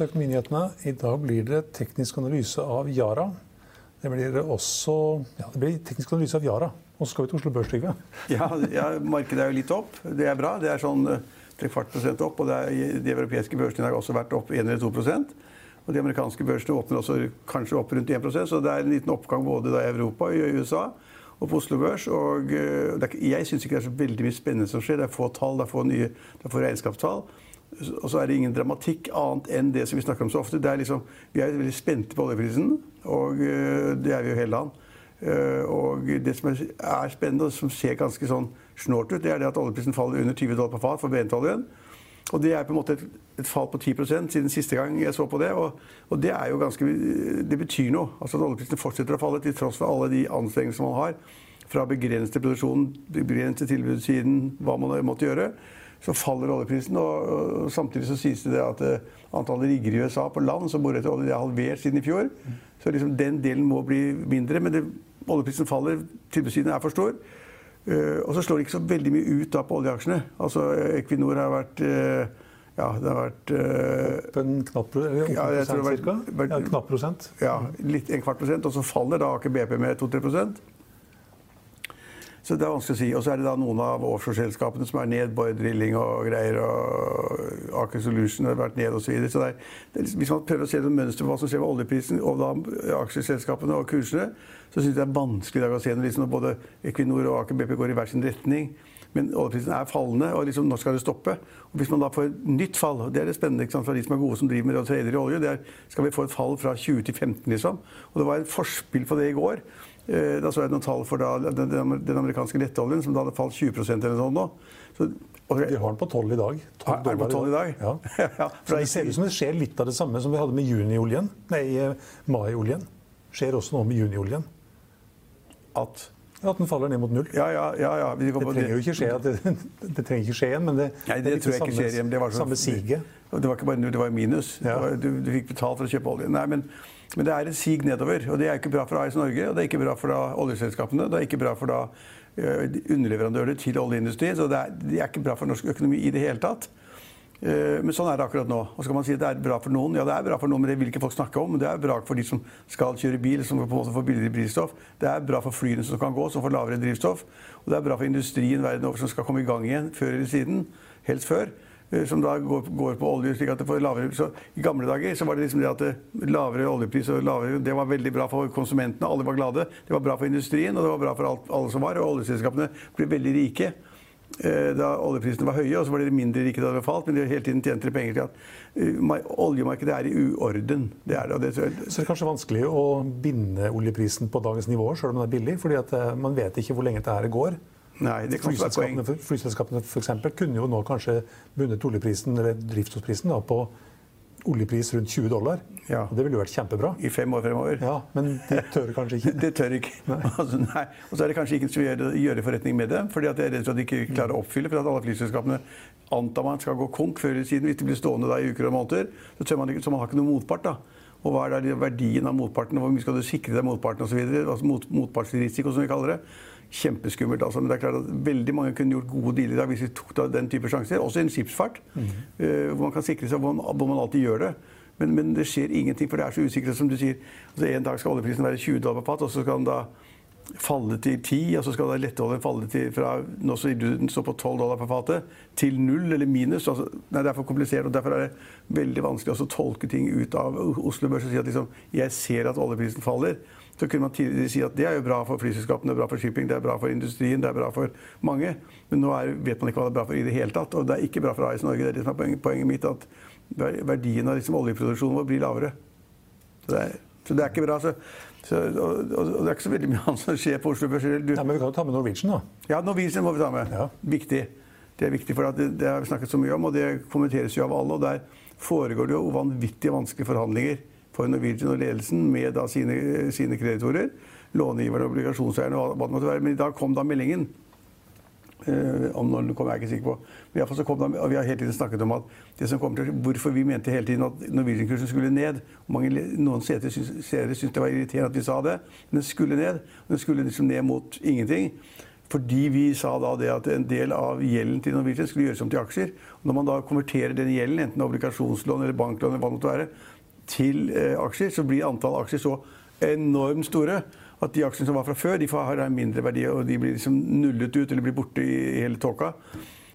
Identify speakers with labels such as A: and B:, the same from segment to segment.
A: Til Økonominyhetene. I dag blir det teknisk analyse av Yara. Det blir også ja, det blir teknisk analyse av Yara. Og så skal vi til Oslo Børs, Trygve.
B: Ja, ja, markedet er jo litt opp. Det er bra. Det er sånn eh, tre kvart prosent opp. Og er, de europeiske børsene har også vært opp 1 eller 2 prosent. Og de amerikanske børsene åpner også kanskje opp rundt 1 prosent. Så det er en liten oppgang både i Europa og i USA og på Oslo Børs. Og eh, jeg syns ikke det er så veldig mye spennende som skjer. Det er få tall, det er få, nye, det er få regnskapstall. Og så er det ingen dramatikk annet enn det som vi snakker om så ofte. Liksom, vi er veldig spente på oljeprisen, og uh, det er vi jo hele land. Uh, og det som er, er, spennende, og som ser ganske sånn snålt ut, det er det at oljeprisen faller under 20 dollar på fat for brentoljen. Og det er på en måte et, et, fall på 10% siden siste gang jeg så på det. Og, og det er ganske Det betyr noe. Altså at oljeprisen fortsetter å falle til tross for alle de anstrengelsene man har. Fra begrenset produksjon, begrenset tilbudssiden, hva man måtte gjøre så faller oljeprisen. Og, og, samtidig så sies det at uh, antallet rigger i USA på land som borer etter olje, er halvert siden i fjor. Så liksom den delen må bli mindre. Men det, oljeprisen faller, tilbudssiden er for stor. Uh, og så slår det ikke så veldig mye ut da på oljeaksjene. Altså Equinor har vært uh, ja, det har vært
A: Opp en knapp, ja, prosent, vært, vært, ja, knapp prosent?
B: Ja, litt, en kvart prosent. Og så faller da Aker BP med 2-3 så det er vanskelig å si. Og så er det da noen av offshoreselskapene som er ned. Borr Drilling og greier. Og Aker Solution har vært ned osv. Så, videre. så det det liksom, hvis man prøver å se noe mønster på hva som skjer med oljeprisen og da aksjeselskapene og kursene, så syns jeg det er vanskelig i dag å se når liksom både Equinor og Aker BP går i hver sin retning. Men oljeprisen er fallende, og liksom, når skal det stoppe? Og Hvis man da får et nytt fall, det er det spennende ikke sant, for de som er gode som driver med og trader i olje, det er skal vi få et fall fra 20 til 15, liksom. Og det var et forspill på det i går. Eh, da så jeg noen tall for da, den, den, amerikanske nettoljen, som da hadde falt 20% eller noe sånt nå. Så,
A: okay. De har den på 12 i dag.
B: 12 er den på 12 i dag?
A: Ja. ja det ser ut som det skjer litt av det samme som vi hadde med junioljen. Nei, eh, maioljen. Skjer også noe med junioljen.
B: At
A: at den faller ned mot null.
B: Ja, ja, ja, ja.
A: Det trenger jo ikke skje, det, det, trenger ikke skje igjen, men det,
B: Nei, det, det tror jeg ikke skjer igjen. Det var
A: så, samme siget.
B: Det var ikke bare null, det var minus. Var, du, du, fikk betalt for å kjøpe olje. Nei, men men det er et sig nedover. Og det er ikke bra for AS Norge, og det er ikke bra for da oljeselskapene. Det er ikke bra for da underleverandører til oljeindustrien. Så det er, det er, ikke bra for norsk økonomi i det hele tatt. Uh, men sånn er det akkurat nå. Og så kan man si at det er bra for noen. Ja, det er bra for noen, men det vil ikke folk snakke om. Men det er bra for de som skal kjøre bil, som på en måte får billigere drivstoff. Det er bra for flyene som kan gå, som får lavere drivstoff. Og det er bra for industrien verden over som skal komme i gang igjen før eller siden. Helst før. Eh, som da går, på olje, slik at det får lavere så I gamle dager så var det liksom det at det, lavere oljepris og lavere, det var veldig bra for konsumentene. Alle var glade. Det var bra for industrien, og det var bra for alt, alle som var. Og oljeselskapene ble veldig rike eh, da oljeprisene var høye, og så var de mindre rike da det falt. Men de hele tiden tjente de penger til at oljemarkedet er i uorden. Det er det, det,
A: så, så det er kanskje vanskelig å binde oljeprisen på dagens nivå, sjøl om den er billig? fordi man vet ikke hvor lenge dette går.
B: Nei, det kan være poeng.
A: Flyselskapene for eksempel, kunne jo nå kanskje bundet oljeprisen, eller drivstoffprisen da, på oljepris rundt 20 dollar. Ja. Det ville jo vært kjempebra.
B: I fem år fremover.
A: Ja, Men de tør kanskje ikke.
B: det tør ikke. Nei. Altså, nei. Og så er det kanskje ikke som gjør, gjøre forretning med det. fordi at det er redd for at de ikke klarer å oppfylle. For at alle flyselskapene antar man skal gå konk før eller siden. Hvis de blir stående da i uker og måneder, så, tør man ikke, så man har ikke noen motpart. da. Og hva er da verdien av motparten? Hvor mye skal du sikre deg motparten osv.? Altså mot, motpartsrisiko, som vi kaller det kjempeskummelt. Altså. Men det er klart at veldig mange kunne gjort gode dealer i dag hvis vi tok den type sjanser. Også innen skipsfart, mm. hvor man kan sikre seg hvor man, hvor man alltid gjør det. Men, men, det skjer ingenting, for det er så usikkert som du sier. Altså, en dag skal oljeprisen være 20 dollar på fat, og så skal den da falle til 10, og så skal da letteoljen falle til fra nå så den står på 12 dollar per fatet, til null eller minus. Altså, nei, det er for komplisert, og derfor er det veldig vanskelig å tolke ting ut av Oslo Børs og si at liksom, jeg ser at oljeprisen faller. Så kunne man tidligere si at det er jo bra for flyselskapene, det er bra for shipping, det er bra for industrien, det er bra for mange. Men nå er, vet man ikke hva det er bra for i det hele tatt. Og det er ikke bra for AS Norge. Det er det som er poenget, poenget mitt, at verdien av liksom, oljeproduksjonen vår blir lavere. Så det er, så det er ikke bra. Så, så, og, og, det er ikke så veldig mye annet som skjer på Oslo Børs.
A: Ja, men vi kan jo ta med Norwegian, da.
B: Ja, Norwegian må vi ta med.
A: Ja.
B: Viktig. Det er viktig, for det, det, har vi snakket så mye om, og det kommenteres jo av alle. og Der foregår det jo vanvittig vanskelige forhandlinger for Norwegian og ledelsen med da sine, sine kreditorer. Långiverne, obligasjonseierne og hva det måtte være. Men i dag kom da meldingen Uh, om når den kom, er jeg ikke sikker på. Men i fall så kom da, og Vi har hele tiden snakket om at det som kommer til, hvorfor vi mente hele tiden at Norwegian-kursen skulle ned. Mange, noen seere syntes det var irriterende at vi sa det, men den skulle ned. Den skulle liksom ned mot ingenting. Fordi vi sa da det at en del av gjelden til Norwegian skulle gjøres om til aksjer. Og når man da konverterer den gjelden, enten obligasjonslån eller banklån, eller hva det måtte være, til uh, aksjer, så blir antall aksjer så enormt store at de aksjene som var fra før, de har en mindre verdi, og de blir liksom nullet ut eller blir borte i hele tåka.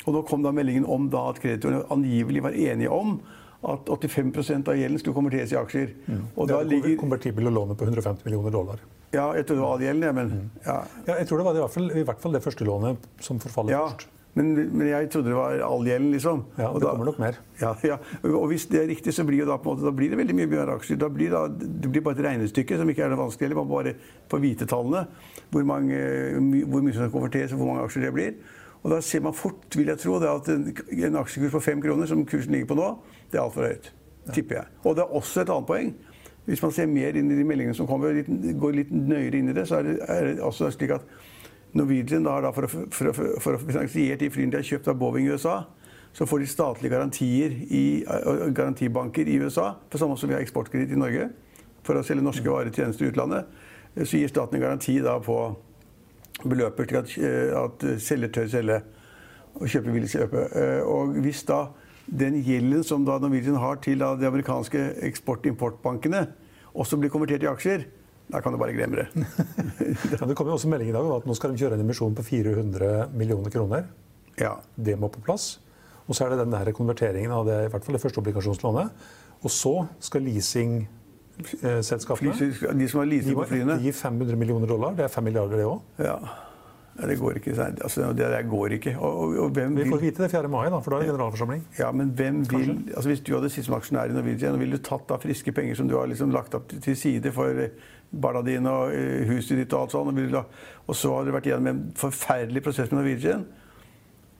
B: Og nå kom da meldingen om da at kreditorene angivelig var enige om at 85% av gjelden skulle konverteres i aksjer.
A: Mm. Og det ligger å lånet på 150 millioner dollar.
B: Ja, jeg tror det var all gjelden, ja, men
A: mm. ja. ja. Jeg tror det var i hvert, fall, i hvert fall det første lånet som forfaller
B: ja.
A: først.
B: Men, men, jeg trodde det var all gjelden, liksom.
A: Ja, det da, kommer nok mer.
B: Ja, ja, Og hvis det er riktig, så blir, da, måte, da blir det veldig mye mer aksjer. Da blir da, det blir bare et regnestykke som ikke er noe vanskelig, Man bare får vite tallene. Hvor, mange, hvor mye som konverteres, og hvor mange aksjer det blir. Og da ser man fort, vil jeg tro, at en, en aksjekurs på fem kroner, som kursen ligger på nå, det er altfor høyt. Tipper jeg. Og det er også et annet poeng. Hvis man ser mer inn i de meldingene som kommer, litt, går litt nøyere inn i det, så er det, er det også slik at Norwegian da, for, å, for, å, for å finansiere de flyene de har kjøpt av Boeing i USA, så får de statlige garantier i garantibanker i USA, på samme måte som vi har eksportkreditt i Norge, for å selge norske varer og tjenester i utlandet. Så gir staten en garanti da på beløper til at, at selger tør selge og kjøper vil kjøpe. Og hvis da den gjelden som da Norwegian har til da de amerikanske eksport- og importbankene, også blir konvertert i aksjer, da kan du bare glemme det.
A: ja, det kom jo også melding i dag om at nå skal de kjøre en emisjon på 400 millioner kroner.
B: Ja.
A: Det må på plass. Og så er det den der konverteringen av det, i hvert fall det første obligasjonslånet. Og så skal leasingselskapene
B: De som har leasing på flyene?
A: De gir 500 millioner dollar. Det er 5 milliarder, det òg.
B: Ja. Det går ikke. Altså, det der går ikke. Og, og, og
A: Vi får vite det 4. mai, da, for da er det generalforsamling.
B: Ja, men hvem vil altså Hvis du hadde sittet som aksjonær i Norwegian, ville du tatt da friske penger som du har liksom lagt opp til side for barna dine og eh, huset ditt og alt sånt. Og så hadde du vært igjennom en forferdelig prosess med Norwegian.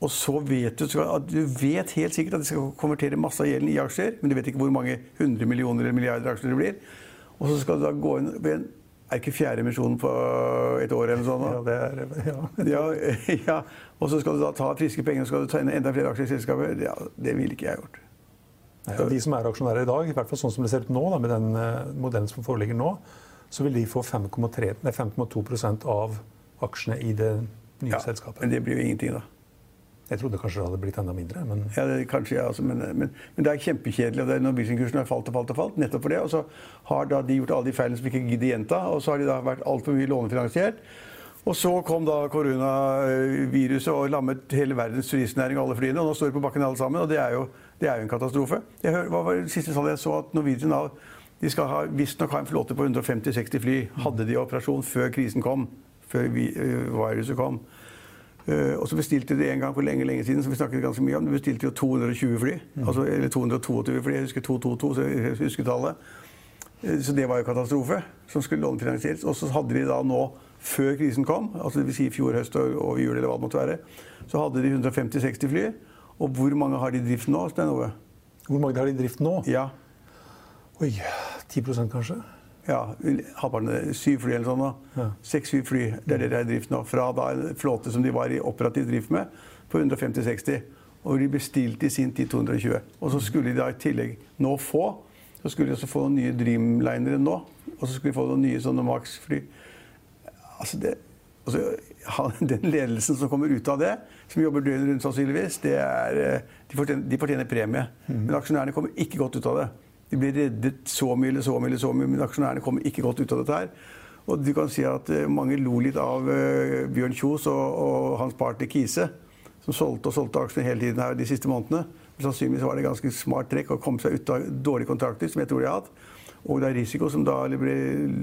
B: Og så vet du du vet helt sikkert at de skal konvertere masse av gjelden i aksjer, men du vet ikke hvor mange hundre millioner eller milliarder aksjer det blir. Og så skal du da gå inn ved en er ikke fjerde emisjonen på et år eller sånt?
A: Ja, det er,
B: ja. ja, ja. Og så skal du da ta friske penger og skal du ta inn enda flere aksjer i selskapet. Ja, det ville ikke jeg gjort.
A: Nei, de som er aksjonærer i dag, i hvert fall sånn som det ser ut nå, da, med den uh, modellen som foreligger nå, så vil de få 5,2% av aksjene i det nye ja, selskapet.
B: Men det blir jo ingenting, da.
A: Jeg trodde kanskje det hadde blitt enda mindre. Men,
B: ja, det, kanskje, ja, altså, men, men, men, det er kjempekjedelig. og det er Norwegian-kursen har falt og falt og falt nettopp for det. Og så har da de gjort alle de feilene som ikke gidder gjenta, og så har de da vært altfor mye lånefinansiert. Og så kom da koronaviruset og lammet hele verdens turistnæring og alle flyene. Og nå står de på bakken alle sammen, og det er jo, det er jo en katastrofe. Jeg hør, hva var det siste tallet jeg så at Norwegian da, de skal ha, visstnok ha en flåte på 150-60 fly. Hadde de operasjon før krisen kom. Før vi, uh, viruset kom. Uh, og så bestilte de en gang for lenge lenge siden, som vi snakket ganske mye om, de bestilte jo 220 fly. Mm. Altså, eller 222 fly. Jeg husker 222, så jeg husker tallet. Uh, så det var jo katastrofe, som skulle lånefinansieres. Og så hadde de da nå, før krisen kom, altså dvs. Si fjor høst og, og jul eller hva det måtte være, så hadde de 150-60 fly. Og hvor mange har de i drift nå, Stein Ove?
A: Hvor mange har de i drift nå?
B: Ja.
A: Oi 10% kanskje?
B: Ja, halvparten. Syv fly eller sånn. Seks-syv fly. Det er det de er i drift nå. Fra da en flåte som de var i operativ drift med, på 150-60. Og de bestilte i sin tid 220. Og så skulle de da i tillegg nå få så skulle de også få noen nye Dreamlinere nå. Og så skulle de få noen nye sånne Max-fly. Altså det, altså, den ledelsen som kommer ut av det, som jobber døgnet rundt sannsynligvis, det er, eh, de, fortjener, de fortjener premie. Mm. Men aksjonærene kommer ikke godt ut av det. De blir reddet så mye eller så mye, eller så mye, men aksjonærene kommer ikke godt ut av dette her. Og du kan si at eh, mange lo litt av eh, Bjørn Kjos og, og hans partner Kise, som solgte og solgte aksjene hele tiden her de siste månedene. Men sannsynligvis var det ganske smart trekk å komme seg ut av dårlige kontrakter, som jeg tror de har hatt. Og det er risiko som da ble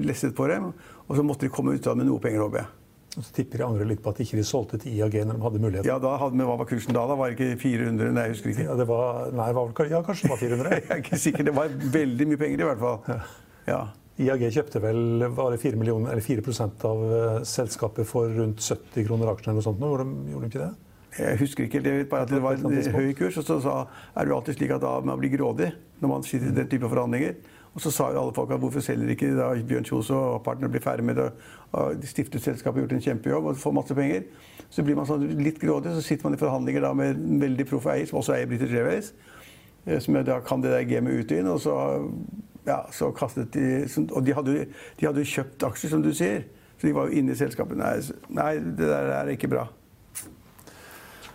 B: lesset på dem. Og så måtte de komme ut av med noe penger, håper jeg.
A: Og så tipper jeg angrer litt på at de ikke solgte til IAG når de hadde mulighet.
B: Ja, da hadde, men Hva var kursen da? da? Var det ikke 400? Nei, jeg husker ikke.
A: Ja, det var, nei, var vel, ja kanskje det var 400.
B: Jeg er ikke sikker. Det var veldig mye penger i hvert fall. Ja.
A: IAG kjøpte vel var det 4, millioner, eller 4 av uh, selskapet for rundt 70 kroner aksjen eller noe sånt. Nå, gjorde, de, gjorde de ikke det?
B: Jeg husker ikke, jeg vet bare at det var en høy kurs. Og så sa, er det jo alltid slik at da man blir grådig når man sitter i den type forhandlinger. Og så sa jo alle folk at hvorfor selger ikke da Bjørn Kjos og partner blir ferdig med det, og de stiftet selskapet, gjort en kjempejobb og får masse penger. Så blir man sånn litt grådig, så sitter man i forhandlinger da med en veldig proff eier, som også eier British Airways, eh, som da kan det der gamet ut og inn. Og så, ja, så kastet de Og de hadde, de hadde jo kjøpt aksjer, som du sier. Så de var jo inne i selskapet. Nei, nei det der er ikke bra.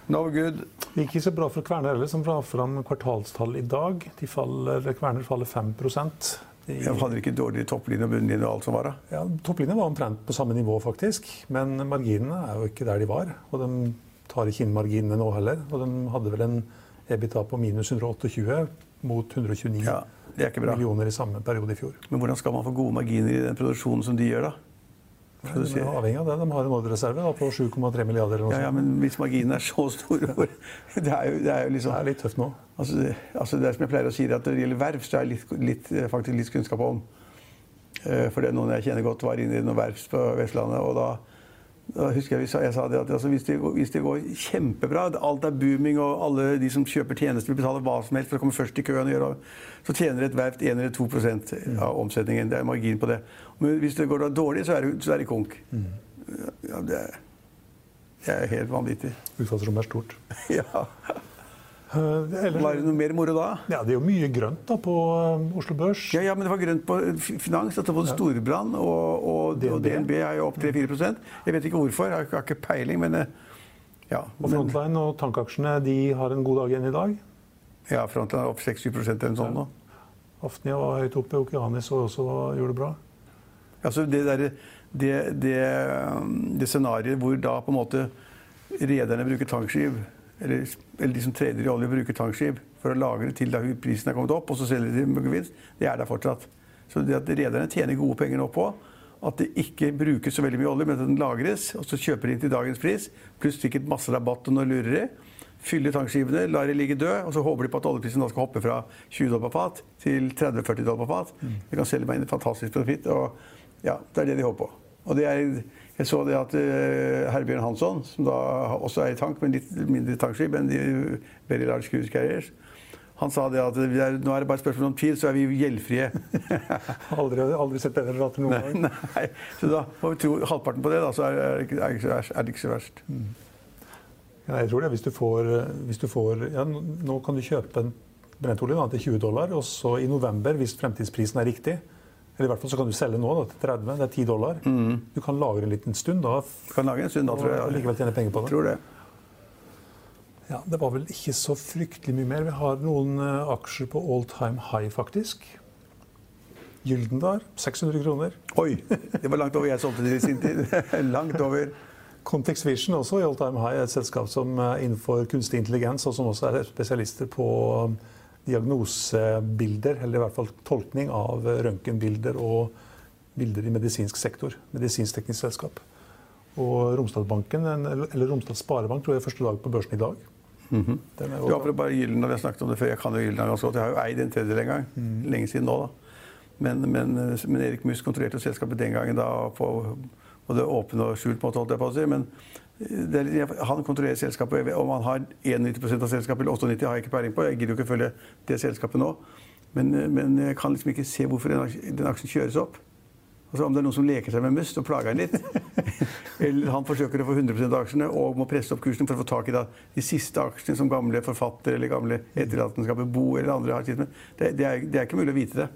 B: No good.
A: Det gikk ikke så bra for Kværner heller, som la fram kvartalstall i dag. De faller, Kværner faller 5 de,
B: ja, Hadde de ikke dårlig topplinje og bunnlinje og alt som var da?
A: Ja, Topplinjen var omtrent på samme nivå, faktisk. Men marginene er jo ikke der de var. Og de tar ikke inn marginene nå heller. Og de hadde vel en EBITA på minus 128 mot 129 ja, millioner i samme periode i fjor.
B: Men hvordan skal man få gode marginer i den produksjonen som de gjør, da?
A: De er avhengig av det. De har en ordrereserve på 7,3 milliarder.
B: Ja, ja, men hvis marginen er så stor det er, jo, det er jo liksom,
A: Det er litt tøft nå.
B: Altså, altså det er som jeg pleier å si, at Når det gjelder verft, så er jeg litt, faktisk litt kunnskap om. Eh, for det er noen jeg kjenner godt, var inne i noen verft på Vestlandet. og da da husker Jeg jeg sa det at altså, hvis, det går, hvis, det går, kjempebra, alt er booming, og alle de som kjøper tjenester, vil betale hva som helst for å komme først i køen, gjøre, så tjener et verft 1 eller 2 av omsetningen. Det er margin på det. Men hvis det går dårlig, så er det, så er det konk. Mm. Ja, det, er, det er helt vanvittig.
A: Utfallsrommet er stort.
B: ja. Uh, eller, var det noe mer moro da?
A: Ja, Det er jo mye grønt da på uh, Oslo Børs.
B: Ja, ja, men det var grønt på finans. Dette var Storbrann og, og, DNB. og DNB er jo opp 3-4% Jeg vet ikke hvorfor, jeg har ikke peiling, men ja.
A: Og Frontline og tankaksjene de har en god dag igjen i dag?
B: Ja, Frontline er opp 6-7 eller noe sånt nå.
A: Aftenja var høyt oppe, Okeanis også gjorde det bra.
B: Altså det, der, det, det, det scenarioet hvor da på en måte rederne bruker tankskip eller, eller, de som trader i olje, bruker tankskip for å lagre til da prisen er kommet opp, og så selger de med gevinst, det er der fortsatt. Så det at rederne tjener gode penger nå på at det ikke brukes så veldig mye olje, men at den lagres, og så kjøper de inn til dagens pris, pluss sikkert masse rabatt og noe lureri. Fyller tankskipene, lar de ligge døde, og så håper de på at oljeprisen da skal hoppe fra 20 dollar på fat til 30-40 dollar på fat. Mm. De kan selge meg en fantastisk profitt. og ja, Det er det de håper på. Og det er jeg så det at uh, Herbjørn Hansson, som da også er i tank, men litt mindre tankskip enn de Very Large Cruise Carriers, han sa det at det er, nå er det bare et spørsmål om tid, så er vi gjeldfrie.
A: aldri, aldri sett bedre rater noen gang.
B: Nei, nei, Så da får vi tro halvparten på det, da, så er, er, ikke er det ikke så verst. Mm.
A: Ja, jeg tror det. Hvis du får, hvis du får ja, Nå kan du kjøpe en brentolje til 20 dollar, og så i november, hvis fremtidsprisen er riktig, eller i hvert fall så kan du selge nå da, til 30. Det er 10 dollar. Mm. Du kan lagre en liten stund da.
B: Du kan lagre en stund da, tror jeg.
A: Og likevel tjene penger på det.
B: Tror det.
A: Ja, Det var vel ikke så fryktelig mye mer. Vi har noen uh, aksjer på all time high, faktisk. Gyldendal 600 kroner.
B: Oi! Det var langt over jeg solgte det i sin tid. langt over.
A: Context Vision også i all time high, et selskap som er innenfor kunstig intelligens, og som også er spesialister på diagnosebilder, eller i hvert fall tolkning av røntgenbilder og bilder i medisinsk sektor. Medisinsk-teknisk selskap. Og Romsdalsbanken, eller Romsdal Sparebank, tror jeg er første dag på børsen i dag.
B: Mm -hmm. ja, for bare Gyldendal, Jeg snakket om det før. Jeg kan jo Gyldendal ganske godt. Jeg har jo eid en tredjedel en gang. Mm. Lenge siden nå, da. Men, men, men Erik Musk kontrollerte selskapet den gangen da på både åpen og skjult måte, holdt jeg på å si. Men er, han kontrollerer selskapet. Om han har 91% av selskapet eller 98 har jeg ikke peiling på. Jeg gidder jo ikke følge det selskapet nå. Men, men, jeg kan liksom ikke se hvorfor den aksjen, den aksjen kjøres opp. Altså Om det er noen som leker seg med must og plager han litt. eller han forsøker å få 100 av aksjene og må presse opp kursen for å få tak i da, de siste aksjene som gamle forfattere eller gamle etterlatenskapet Bo eller andre har sitt med. Det, det, er, det er ikke mulig å vite det.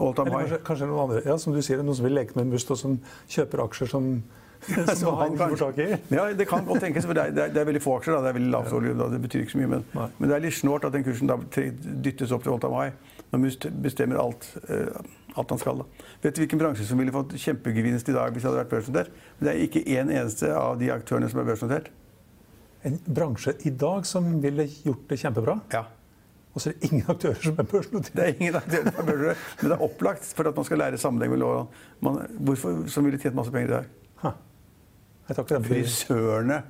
A: Kanskje, kanskje, noen andre, ja, som du sier, noen som vil leke med must, og som kjøper aksjer som som han får tak i?
B: Ja, det kan godt tenkes. for Det er, det er, det er veldig få aksjer. Da. Det er veldig lavt olje. Det betyr ikke så mye. Men, men, det er litt snålt at den kursen da dyttes opp til all time high. Når Must bestemmer alt, uh, alt han skal. da. Vet du hvilken bransje som ville fått kjempegevinst i dag hvis det hadde vært børsnotert? Men det er ikke én eneste av de aktørene som er børsnotert.
A: En bransje i dag som ville gjort det kjempebra,
B: Ja.
A: og så er det ingen aktører som er børsnotert.
B: Det er ingen aktører som er børsnotert, men det er opplagt for at man skal lære sammenheng med lovene. Hvorfor som ville tjent masse penger i dag?
A: Ha. Jeg tar ikke den for
B: Frisørene.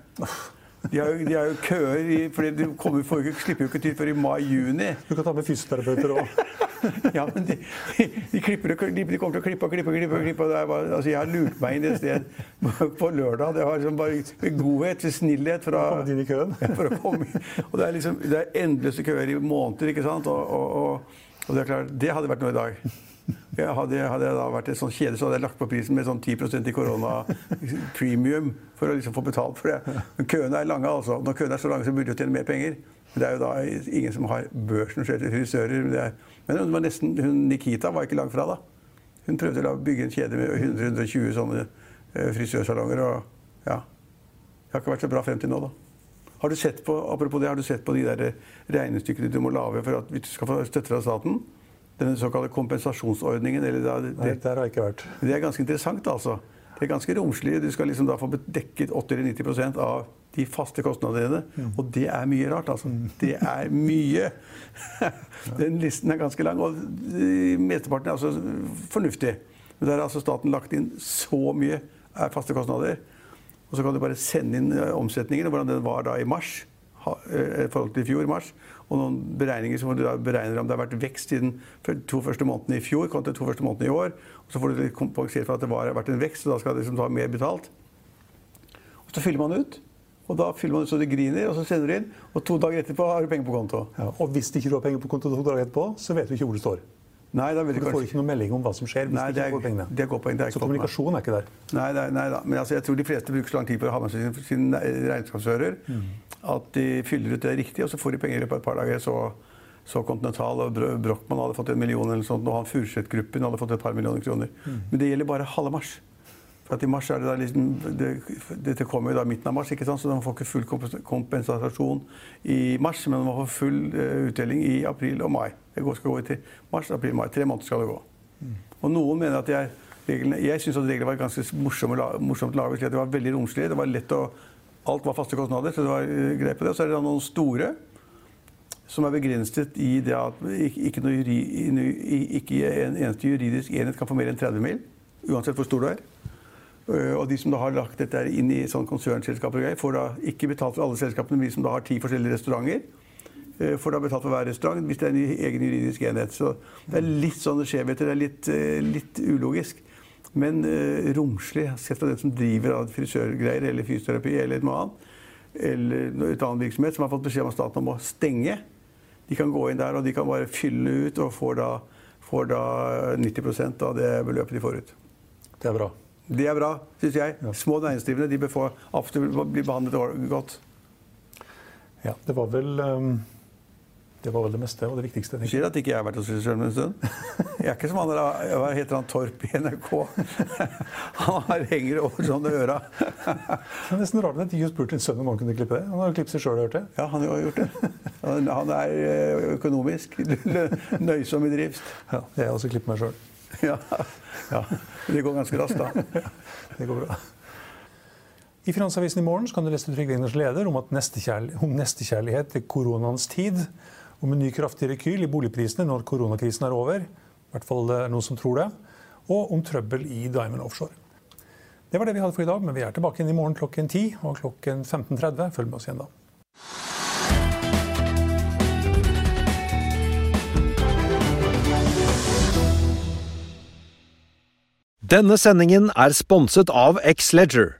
B: De har jo, de har jo køer i fordi De kommer, får ikke, slipper jo ikke til før i mai-juni.
A: Du kan ta med fysioterapeuter òg.
B: Ja, men de, de, klipper, de kommer til å klippe og klippe. klippe, klippe og det bare, altså Jeg har lurt meg inn et sted på lørdag. Det var liksom bare godhet, snillhet fra,
A: Kommet inn i køen.
B: For å komme inn. Og det er liksom, det er endeløse køer i måneder, ikke sant. Og, og, og, og det er klart, det hadde vært noe i dag. Hadde, hadde jeg da vært et sånt kjede, så hadde jeg lagt på prisen med sånn 10% i korona premium for å liksom få betalt for det. Men køene er lange, altså. Når køene er så lange, så burde du tjene mer penger. Men det er jo da ingen som har børsnoterte frisører. Men, er, men hun var nesten, hun, Nikita var ikke langt fra da. Hun prøvde å bygge en kjede med 100-120 sånne eh, frisørsalonger. Og ja, det har ikke vært så bra frem til nå, da. Har du sett på, apropos det, har du sett på de der regnestykkene du må lage for at vi skal få støtte fra staten? Den såkalte kompensasjonsordningen. Eller da, det,
A: Nei, der har jeg ikke vært.
B: det er ganske interessant, altså. Det er ganske romslig. Du skal liksom da få dekket 80-90% av de faste kostnadene dine. Og det er mye rart, altså. Det er mye. Den listen er ganske lang, og mesteparten er altså fornuftig. Men der har altså staten lagt inn så mye faste kostnader. Og så kan du bare sende inn eh, omsetningen, hvordan den var da i mars eh, i forhold til i fjor, mars. Og noen beregninger som du beregner om det har vært vekst i den to første månedene i fjor kontra de to første månedene i år. Og så får du kompensert for at det har vært en vekst, og da skal du liksom ta mer betalt. Og så fyller man ut. Og da fyller man ut så det griner, og så sender du inn. Og to dager etterpå har du penger på konto.
A: Ja, og hvis ikke du har penger på konto to dager etterpå, så vet du ikke hvor det står.
B: Nei, da vil
A: Du får ikke noen melding om hva som skjer hvis
B: Nei,
A: du ikke får pengene.
B: det er godt poeng. Det er
A: Så kommunikasjon er ikke der.
B: Nei, nei, nei da. Men altså, jeg tror de fleste bruker så lang tid på å ha med seg sine, sin regnskapsfører at de fyller ut det riktig, og så får de penger i løpet av et par dager. Så, så Continental og Bro- Brochmann hadde fått en million, eller sånt, og han Furseth-gruppen hadde fått et par millioner kroner. Men det gjelder bare halve mars. For at I mars er det da liksom, det, Dette kommer jo da midten av mars, ikke sant? så man får ikke full kompensasjon i mars, men man får full eh, utdeling i april og mai. Går, skal gå til mars, april, mai. Tre måneder skal det gå. Og noen mener at er, reglene, Jeg syns reglene var ganske morsomme, morsomt laget. Det var veldig romslige. Det var lett å, alt var faste kostnader, så det var eh, greit på det. Og så er det noen store som er begrenset i det at ikke, juri, ikke en eneste juridisk enhet kan få mer enn 30 mil. Uansett hvor stor du er. Øh, Og de som da har lagt dette inn i sånn konsernselskaper, får da ikke betalt for alle selskapene, men de som da har ti forskjellige restauranter, får da betalt for hver restaurant hvis det er en egen juridisk enhet. Så det er litt sånne skjevheter. Det er litt, øh, litt ulogisk. Men øh, romslig, sett av den som driver av frisørgreier eller fysioterapi eller noe annet, eller et annen virksomhet som har fått beskjed om staten om å stenge. De kan gå inn der og de kan bare fylle ut og får da, får da 90% av det beløpet de får ut.
A: Det er bra.
B: Det er bra, syns jeg. Små næringsdrivende de bør få absolutt bli behandlet godt.
A: Ja, det var vel um, det var vel det meste og det viktigste.
B: Du sier at ikke jeg har vært hos regissøren en stund? Jeg er ikke som han der, hva heter han Torp i NRK? Han har henger over sånne i øra.
A: Det er nesten rart at de har spurt din sønn om han kunne klippe det. Han har jo klippet seg sjøl, hørte jeg.
B: Ja, han har gjort det. Han er eh, økonomisk nøysom i drift.
A: Ja, jeg også klippet meg sjøl.
B: Ja. ja. Det går ganske raskt, da.
A: Det går bra. I Finansavisen i morgen kan du lese Trygve Egners leder om, at neste om nestekjærlighet til koronaens tid. Om en ny kraftig rekyl i boligprisene når koronakrisen er over. I hvert fall er noen som tror det. Og om trøbbel i Diamond Offshore. Det var det vi hadde for i dag, men vi er tilbake igjen i morgen klokken 10 og klokken 15.30. Følg med oss igjen da.
C: Denne sendingen er sponset av X-Leger.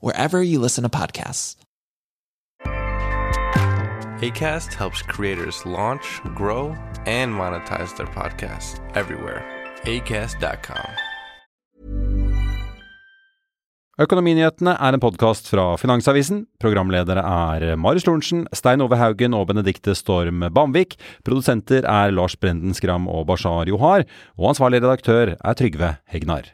D: wherever you listen to podcasts.
E: ACAST helps creators launch, grow, and monetize their podcasts everywhere. ACAST.com.
F: Økonominyhetene er en podkast fra Finansavisen. Programledere er Marius Lorentzen, Stein Ove Haugen og Benedikte Storm Bamvik. Produsenter er Lars Brenden Skram og Bashar Johar. Og ansvarlig redaktør er Trygve Hegnar.